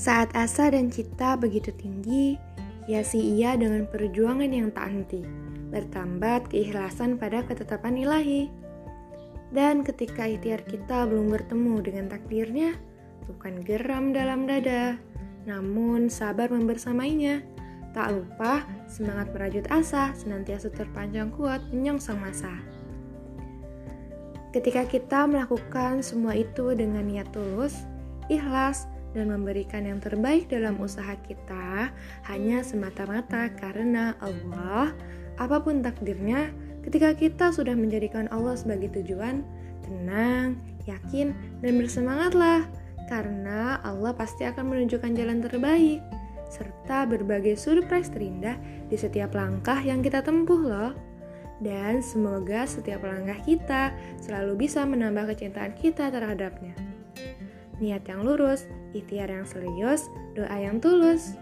Saat asa dan cita begitu tinggi, hiasi ia dengan perjuangan yang tak henti, bertambat keikhlasan pada ketetapan ilahi. Dan ketika ikhtiar kita belum bertemu dengan takdirnya, bukan geram dalam dada, namun sabar membersamainya. Tak lupa semangat merajut asa senantiasa terpanjang kuat menyongsong masa. Ketika kita melakukan semua itu dengan niat tulus, ikhlas, dan memberikan yang terbaik dalam usaha kita hanya semata-mata karena Allah, apa pun takdirnya, ketika kita sudah menjadikan Allah sebagai tujuan, tenang, yakin, dan bersemangatlah karena Allah pasti akan menunjukkan jalan terbaik serta berbagai surprise terindah di setiap langkah yang kita tempuh loh. Dan semoga setiap langkah kita selalu bisa menambah kecintaan kita terhadapnya niat yang lurus, ikhtiar yang serius, doa yang tulus.